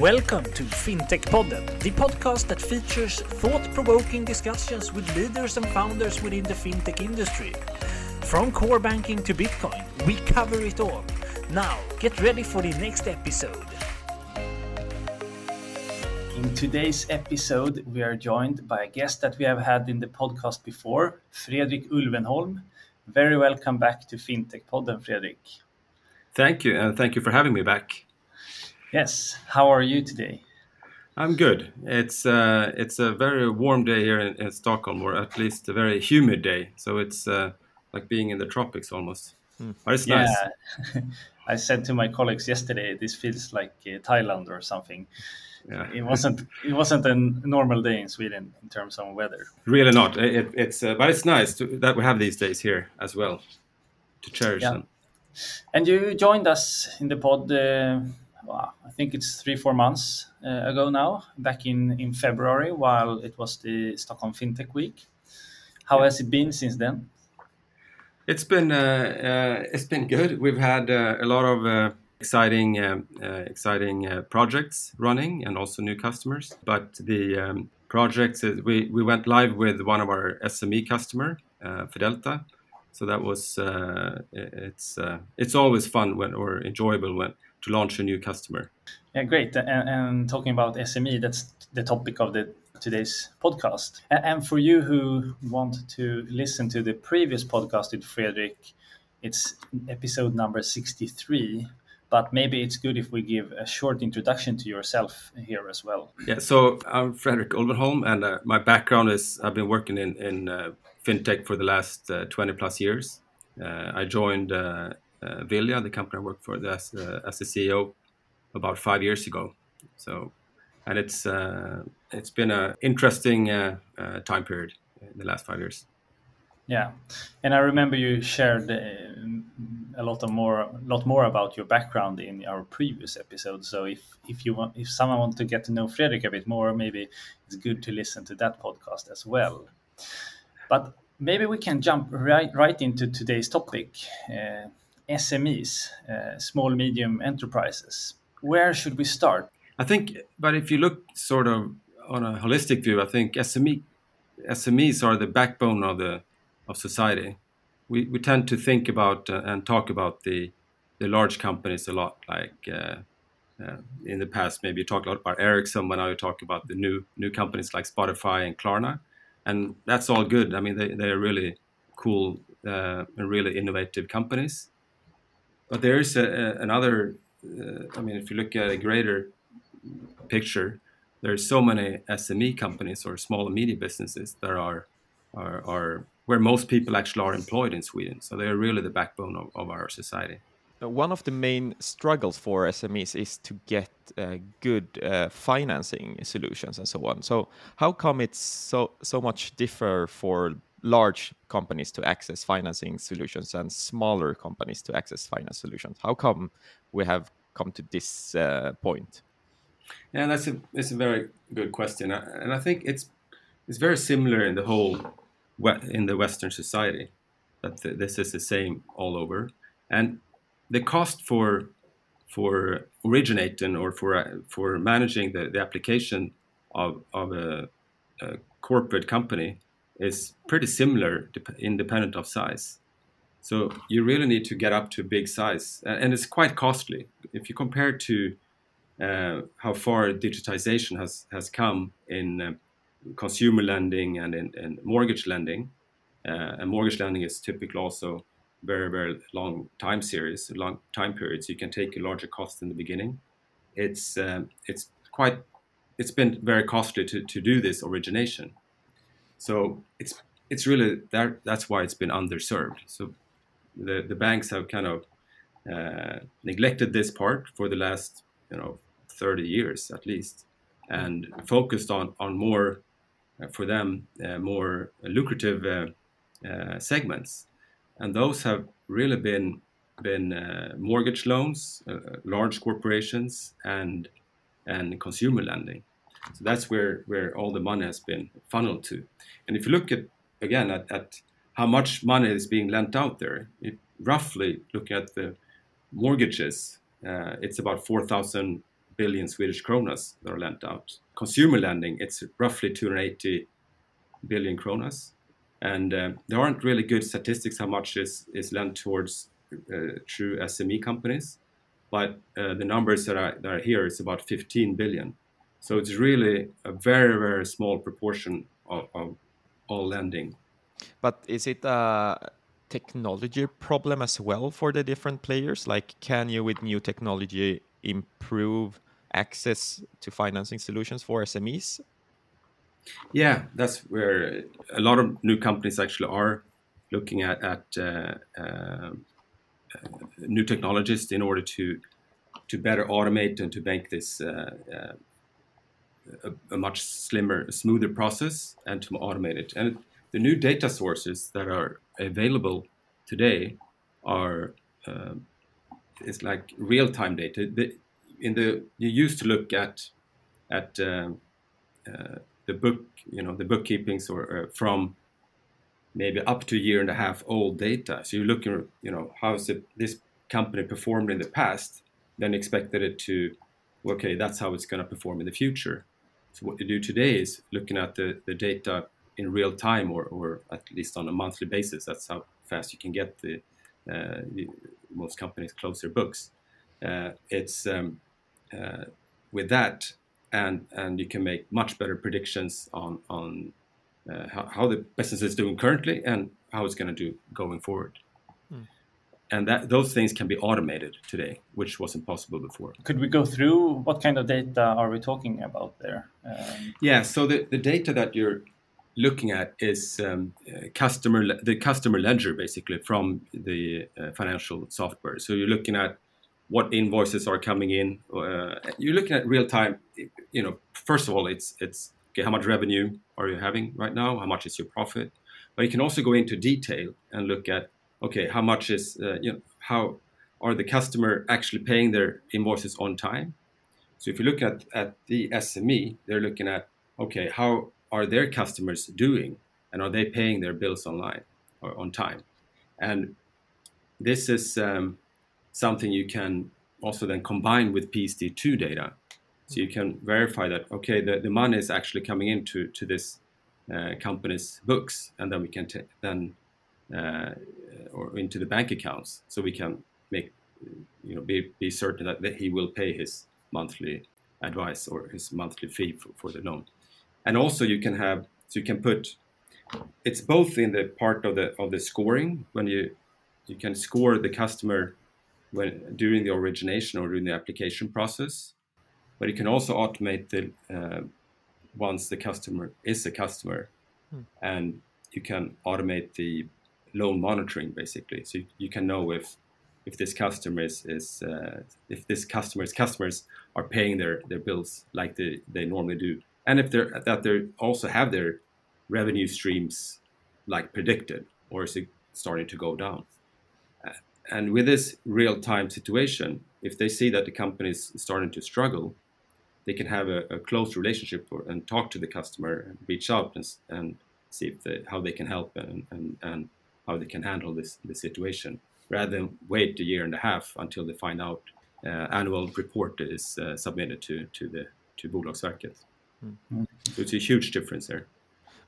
Welcome to FinTech Podden, the podcast that features thought provoking discussions with leaders and founders within the fintech industry. From core banking to Bitcoin, we cover it all. Now, get ready for the next episode. In today's episode, we are joined by a guest that we have had in the podcast before, Fredrik Ulvenholm. Very welcome back to FinTech Podden, Fredrik. Thank you, and thank you for having me back. Yes, how are you today? I'm good. It's uh, it's a very warm day here in, in, Stockholm, or at least a very humid day. So it's uh, like being in the tropics almost. Mm. But it's yeah. nice. I said to my colleagues yesterday, this feels like uh, Thailand or something. Yeah. It wasn't. It wasn't a normal day in Sweden in terms of weather. Really not. It, it's uh, but it's nice to, that we have these days here as well to cherish yeah. them. And you joined us in the pod. Well, I think it's three four months uh, ago now, back in in February, while it was the Stockholm FinTech Week. How has it been since then? It's been uh, uh, it's been good. We've had uh, a lot of uh, exciting uh, exciting projects running and also new customers. But the um, projects we we went live with one of our SME customer, Fidelta. So that was it's it's always fun when or enjoyable when to launch a new customer. Yeah, great. And, and talking about SME, that's the topic of the today's podcast. And for you who want to listen to the previous podcast with Fredrik, it's episode number 63. But maybe it's good if we give a short introduction to yourself here as well. Yeah, so I'm Fredrik Ulvenholm, and uh, my background is I've been working in, in uh, fintech for the last uh, 20 plus years. Uh, I joined uh, Vilja, the company I work for, as, uh, as the CEO about five years ago. So, and it's uh, it's been an interesting uh, uh, time period in the last five years. Yeah, and I remember you shared uh, a lot of more, lot more about your background in our previous episode. So if if you want, if someone wants to get to know Fredrik a bit more, maybe it's good to listen to that podcast as well. But maybe we can jump right right into today's topic. Uh, SMEs, uh, small medium enterprises. Where should we start? I think, but if you look sort of on a holistic view, I think SME SMEs are the backbone of the of society. We we tend to think about uh, and talk about the the large companies a lot, like. Uh, uh, in the past, maybe you talk a lot about Ericsson, but now you talk about the new new companies like Spotify and Klarna, and that's all good. I mean, they they're really cool uh, and really innovative companies. But there is a, a, another. Uh, I mean, if you look at a greater picture, there are so many SME companies or small and medium businesses that are, are, are where most people actually are employed in Sweden. So they are really the backbone of, of our society. One of the main struggles for SMEs is to get uh, good uh, financing solutions and so on. So how come it's so so much differ for large companies to access financing solutions and smaller companies to access finance solutions. How come we have come to this uh, point? Yeah, that's a it's a very good question, and I think it's it's very similar in the whole in the Western society that this is the same all over, and the cost for for originating or for uh, for managing the, the application of of a, a corporate company is pretty similar independent of size. So you really need to get up to a big size, and it's quite costly if you compare to uh, how far digitization has has come in uh, consumer lending and in, in mortgage lending. Uh, and mortgage lending is typically also very very long time series, long time periods. You can take a larger cost in the beginning. It's um, it's quite it's been very costly to, to do this origination. So it's it's really that that's why it's been underserved. So the the banks have kind of uh, neglected this part for the last you know 30 years at least, and focused on on more uh, for them uh, more lucrative uh, uh, segments, and those have really been been uh, mortgage loans, large corporations, and and consumer lending. So that's where, where all the money has been funneled to. And if you look at, again, at, at how much money is being lent out there, it, roughly looking at the mortgages, uh, it's about 4,000 billion Swedish kronas that are lent out. Consumer lending, it's roughly 280 billion kronas. And uh, there aren't really good statistics how much is, is lent towards uh, true SME companies. But uh, the numbers that are, that are here is about 15 billion. So it's really a very, very small proportion of, of all lending. But is it a technology problem as well for the different players? Like, can you, with new technology, improve access to financing solutions for SMEs? Yeah, that's where a lot of new companies actually are looking at, at uh, uh, new technologies in order to to better automate and to make this uh, uh a, a, much slimmer, smoother process and to automate it. And the new data sources that are available today are uh, it's like real-time data. The, in the you used to look at at um, uh, the book, you know, the bookkeepings or uh, from maybe up to a year and a half old data. So you're looking, you know, how's it this company performed in the past, then expected it to, okay, that's how it's going to perform in the future. So what you do today is looking at the, the data in real time or, or at least on a monthly basis. That's how fast you can get the, uh, the most companies close their books. Uh, it's um, uh, with that, and and you can make much better predictions on on uh, how, how, the business is doing currently and how it's going to do going forward. And that those things can be automated today, which wasn't possible before. Could we go through what kind of data are we talking about there? Um, yeah, so the, the data that you're looking at is um, uh, customer the customer ledger basically from the uh, financial software. So you're looking at what invoices are coming in. Uh, you're looking at real time. You know, first of all, it's it's okay. How much revenue are you having right now? How much is your profit? But you can also go into detail and look at okay, how much is uh, you know how are the customer actually paying their invoices on time? So if you look at at the SME, they're looking at okay, how are their customers doing, and are they paying their bills online or on time? And this is um, something you can also then combine with PSD2 data. So you can verify that, okay, the, the money is actually coming into to this uh, company's books, and then we can then, uh, or into the bank accounts, so we can make, you know, be, be certain that, that he will pay his monthly advice or his monthly fee for, for the loan. And also you can have, so you can put, it's both in the part of the of the scoring when you you can score the customer when during the origination or during the application process. But you can also automate the uh, once the customer is a customer, hmm. and you can automate the loan monitoring basically. So you, you can know if if this customer is, is uh, if this customer's customers are paying their, their bills like they, they normally do, and if they're that they also have their revenue streams like predicted, or is it starting to go down? and with this real-time situation, if they see that the company is starting to struggle, they can have a, a close relationship or, and talk to the customer and reach out and, and see if they, how they can help and, and, and how they can handle this, this situation rather than wait a year and a half until they find out uh, annual report is uh, submitted to, to the to Bolagsverket. Mm. So it's a huge difference there.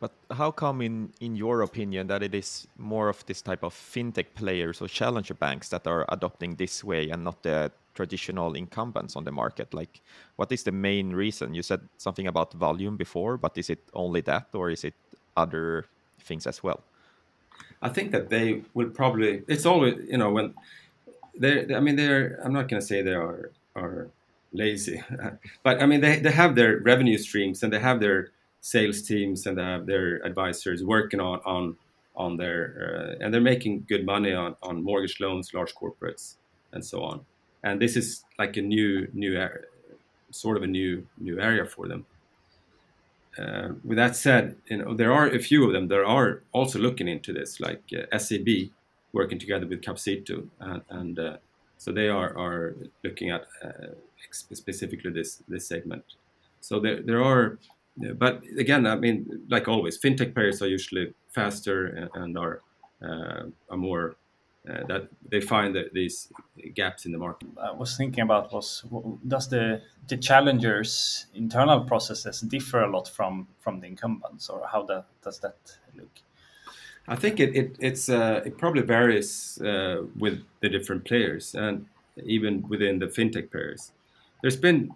But how come, in in your opinion, that it is more of this type of fintech players or challenger banks that are adopting this way and not the traditional incumbents on the market? Like, what is the main reason? You said something about volume before, but is it only that, or is it other things as well? I think that they will probably. It's always you know when they. I mean, they're. I'm not going to say they are are lazy, but I mean they they have their revenue streams and they have their sales teams and they have their advisors working on on on their uh, and they're making good money on, on mortgage loans, large corporates, and so on. And this is like a new new area, sort of a new new area for them. Uh, with that said, you know there are a few of them that are also looking into this, like uh, SEB, working together with Capcito, and, and uh, so they are are looking at uh, specifically this this segment. So there there are but again, I mean, like always, fintech players are usually faster and, are uh, are more uh, that they find that these gaps in the market. I was thinking about was does the the challengers' internal processes differ a lot from from the incumbents, or how that, does that look? I think it it it's uh, it probably varies uh, with the different players and even within the fintech players. There's been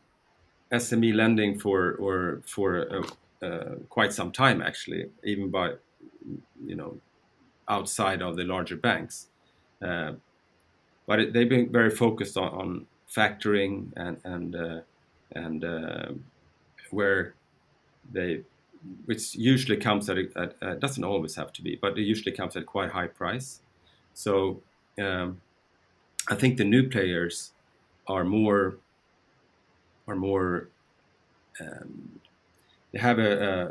SME lending for or for uh, uh, quite some time actually, even by you know outside of the larger banks. Uh, but it, they've been very focused on, on factoring and and uh, and uh, where they which usually comes at, at uh, doesn't always have to be, but it usually comes at quite high price. So um, I think the new players are more are more um, they have a, a,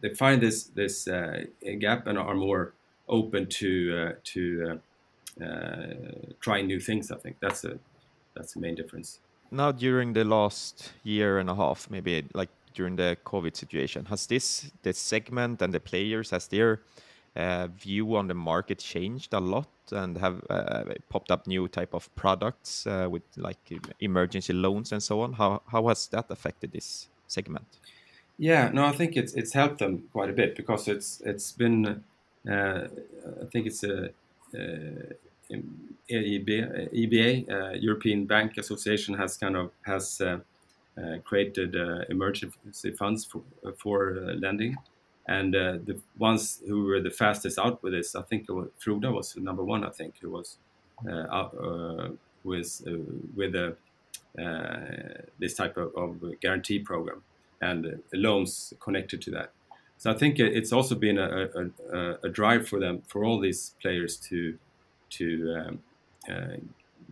they find this this uh, gap and are more open to uh, to uh, trying new things. I think that's a that's the main difference. Now, during the last year and a half, maybe like during the COVID situation, has this this segment and the players has their uh, view on the market changed a lot and have uh, popped up new type of products uh, with like emergency loans and so on. How how has that affected this segment? Yeah, no, I think it's it's helped them quite a bit because it's it's been uh, I think it's a Uh, EBA, EBA uh, uh, European Bank Association has kind of has uh, uh created emergency funds for for lending, and the ones who were the fastest out with this, I think Froda was number one. I think who was out with with uh, this type of, of, guarantee program and uh, loans connected to that. So I think it's also been a, a, a drive for them, for all these players to to um, uh,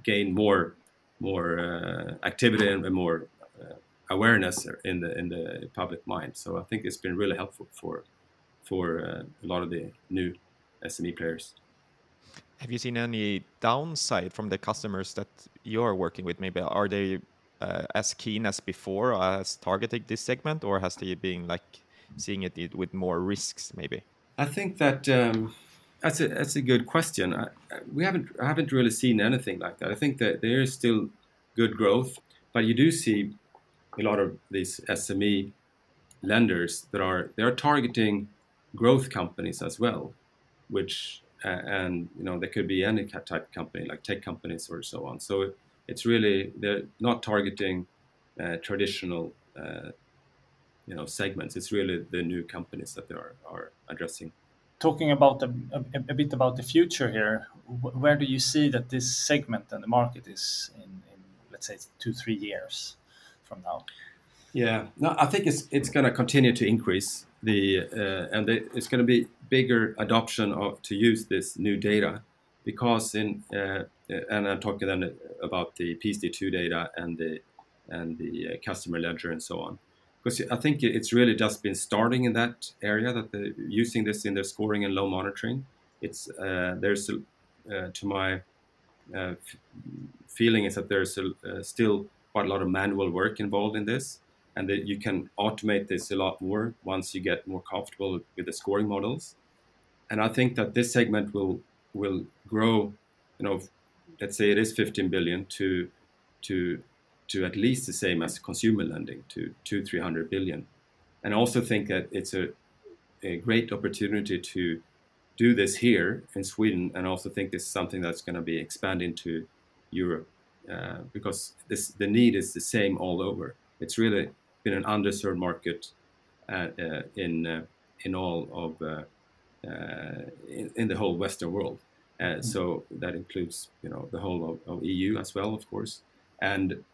gain more more uh, activity and more uh, awareness in the in the public mind. So I think it's been really helpful for for uh, a lot of the new SME players. Have you seen any downside from the customers that you're working with? Maybe are they uh, as keen as before as targeting this segment, or has they been like seeing it with more risks? Maybe. I think that um, that's a that's a good question. I, we haven't I haven't really seen anything like that. I think that there is still good growth, but you do see a lot of these SME lenders that are they are targeting growth companies as well, which uh, and you know there could be any type of company like tech companies or so on. So it's really they're not targeting uh, traditional uh, you know segments. It's really the new companies that they are, are addressing. Talking about the, a, a, bit about the future here, where do you see that this segment and the market is in, in let's say two three years from now? Yeah, no, I think it's it's going to continue to increase the uh, and the, it's going to be bigger adoption of to use this new data because in uh, and I'm talking then about the PSD2 data and the and the uh, customer ledger and so on. Because I think it's really just been starting in that area that they're using this in their scoring and loan monitoring. It's uh, there's uh, to my uh, feeling is that there's a, uh, still quite a lot of manual work involved in this, and that you can automate this a lot more once you get more comfortable with the scoring models. And I think that this segment will will grow, you know, let's say it is 15 billion to to to at least the same as consumer lending to two 300 billion and I also think that it's a, a great opportunity to do this here in Sweden and also think this is something that's going to be expanding to Europe uh, because this the need is the same all over it's really been an underserved market uh, uh, in uh, in all of uh, uh, in, in the whole Western world uh, mm. so that includes, you know, the whole of, of, EU as well, of course. And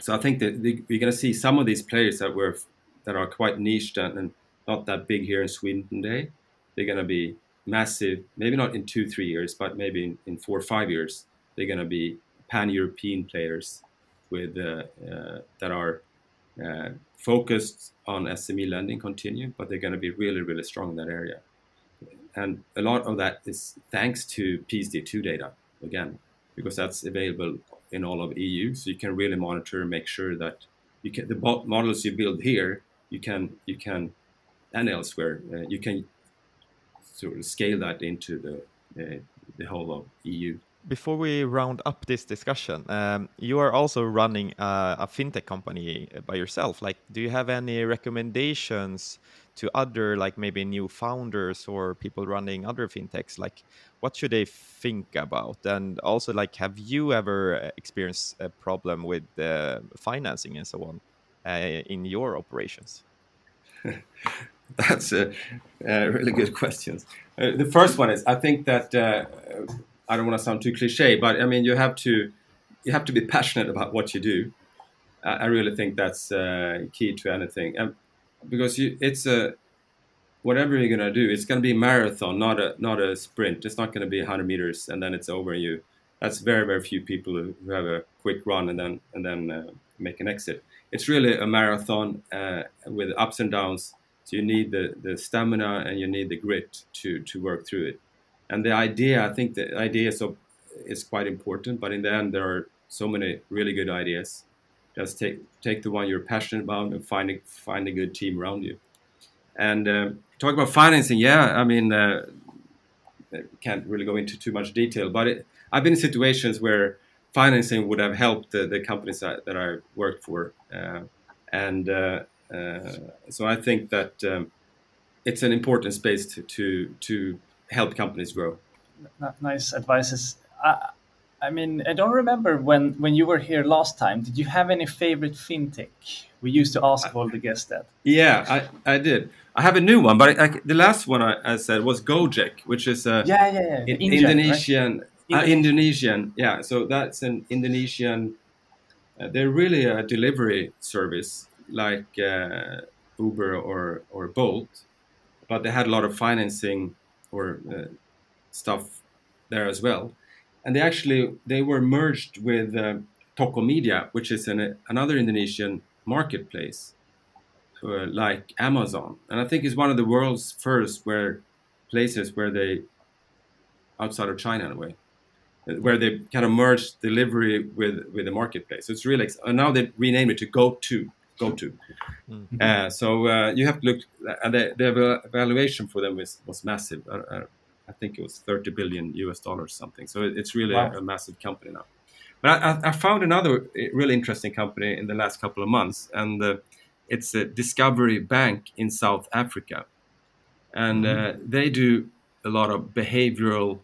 so I think that the, we're going to see some of these players that were that are quite niched and, and not that big here in Sweden today. They're going to be massive, maybe not in two, three years, but maybe in, in four or five years. They're going to be pan-European players with uh, uh, that are uh, focused on SME lending continue, but they're going to be really, really strong in that area and a lot of that is thanks to PSD2 data again, because that's available in all of EU. So you can really monitor, and make sure that you can the models you build here, you can you can and elsewhere, uh, you can sort of scale that into the uh, the whole of EU. Before we round up this discussion, um, you are also running a, a, fintech company by yourself. Like, do you have any recommendations to other, like maybe new founders or people running other fintechs? Like, what should they think about? And also, like, have you ever experienced a problem with uh, financing and so on uh, in your operations? That's a, a, really good question. Uh, the first one is I think that uh, I don't want to sound too cliche, but I mean you have to you have to be passionate about what you do. I really think that's uh, key to anything, and because you, it's a whatever you're gonna do, it's gonna be a marathon, not a not a sprint. It's not gonna be 100 meters and then it's over. And you that's very very few people who, have a quick run and then and then uh, make an exit. It's really a marathon uh, with ups and downs so you need the, the stamina and you need the grit to, to work through it. And the idea, I think the idea is, is quite important, but in the end, there are so many really good ideas. Just take take the one you're passionate about and find a, find a good team around you. And uh, talk about financing, yeah, I mean, uh, can't really go into too much detail, but it, I've been in situations where financing would have helped the, the companies that, that I worked for. Uh, and uh, uh, so I think that um, it's an important space to, to, to help companies grow. Nice advices. I, I mean, I don't remember when, when you were here last time. Did you have any favorite fintech? We used to ask all the guests that. Yeah, I, I did. I have a new one, but I, the last one I, I, said was Gojek, which is a yeah, yeah, yeah. Indian, Indonesian, right? uh, Indonesian, yeah. So that's an Indonesian. Uh, they're really a delivery service like uh, Uber or or Bolt, but they had a lot of financing or uh, stuff there as well, and they actually they were merged with uh, Tokopedia, which is an, another Indonesian marketplace uh, like Amazon, and I think it's one of the world's first where places where they outside of China in a way where they kind of merged delivery with with the marketplace. So it's really and now they renamed it to GoTo go to. Mm-hmm. Uh, so uh, you have to look, and the, the evaluation for them was, was massive. Uh, I think it was 30 billion US dollars something. So it's really wow. a, a, massive company now. But I, I, found another really interesting company in the last couple of months, and uh, it's a Discovery Bank in South Africa, and mm-hmm. uh, they do a lot of behavioral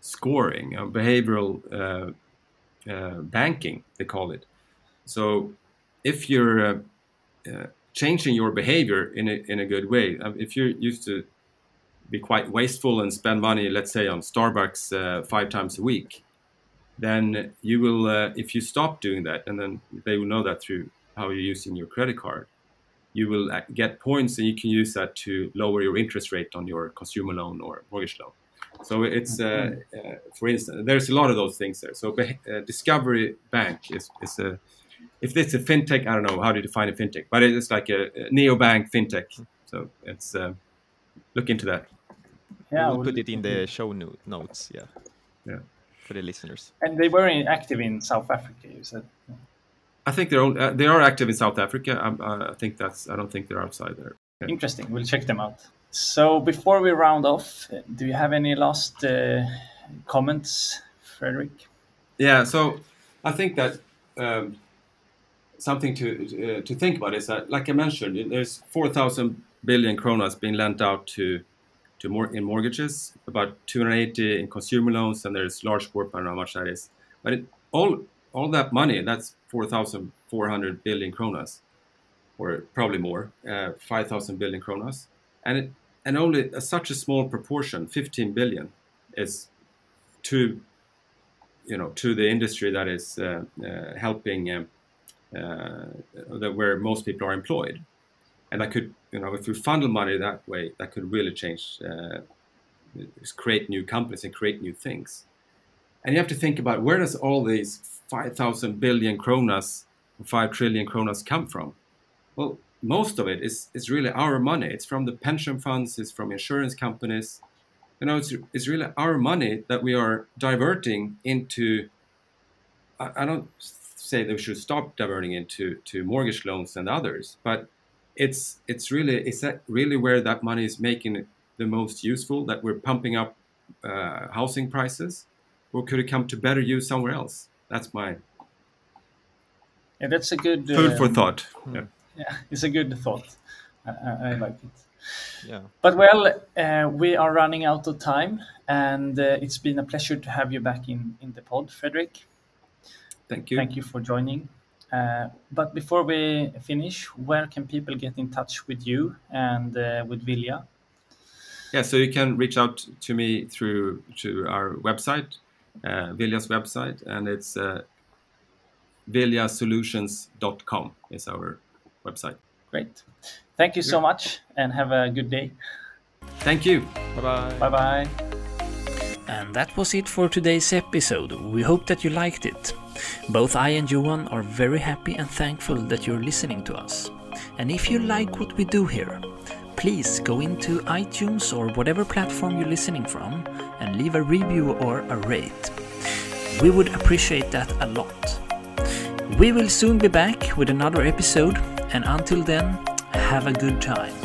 scoring, uh, behavioral banking, they call it. So if you're uh, uh, changing your behavior in a, in a good way, um, if you're used to be quite wasteful and spend money, let's say on Starbucks uh, five times a week, then you will, uh, if you stop doing that, and then they will know that through how you're using your credit card, you will uh, get points and you can use that to lower your interest rate on your consumer loan or mortgage loan. So it's, uh, for instance, there's a lot of those things there. So Discovery Bank is, is a if it's a fintech, I don't know how to define a fintech, but it's like a, a neobank fintech. So it's uh, look into that. Yeah, we'll, we'll put it in the show notes. Yeah, yeah, for the listeners. And they were active in South Africa. You said. I think they're uh, they are active in South Africa. Uh, I think that's. I don't think they're outside there. Yeah. Interesting. We'll check them out. So before we round off, do you have any last uh, comments, Fredrik? Yeah. So I think that um, something to uh, to think about is that, like I mentioned, there's 4,000 billion kronas being lent out to to more in mortgages, about 280 in consumer loans, and there's large corporate. I don't know how much that is, but it, all all that money, that's 4,400 billion kronas, or probably more, uh, 5,000 billion kronas, and it, and only a, such a small proportion, 15 billion, is to you know to the industry that is uh, uh, helping um, uh, that where most people are employed, and that could you know if we funnel money that way, that could really change, uh, create new companies and create new things. And you have to think about where does all these 5,000 billion kronas, 5 trillion kronas come from? Well, most of it is, is really our money. It's from the pension funds, it's from insurance companies. You know, it's, it's really our money that we are diverting into. I, I don't say that we should stop diverting into to mortgage loans and others, but it's it's really it's that really where that money is making it the most useful that we're pumping up uh, housing prices, or could it come to better use somewhere else? That's my Yeah, that's a good food for um, thought. Yeah. Yeah, it's a good thought. I, I, I like it. Yeah. But well, uh, we are running out of time, and uh, it's been a pleasure to have you back in, in the pod, Fredrik. Thank you. Thank you for joining. Uh, but before we finish, where can people get in touch with you and uh, with Vilja? Yeah, so you can reach out to me through to our website, uh, Vilja's website, and it's uh, viljasolutions.com is our website. Great. Thank you so much, and have a good day. Thank you. Bye bye. Bye bye. And that was it for today's episode. We hope that you liked it. Both I and Johan are very happy and thankful that you're listening to us. And if you like what we do here, please go into iTunes or whatever platform you're listening from and leave a review or a rate. We would appreciate that a lot. We will soon be back with another episode, and until then, have a good time.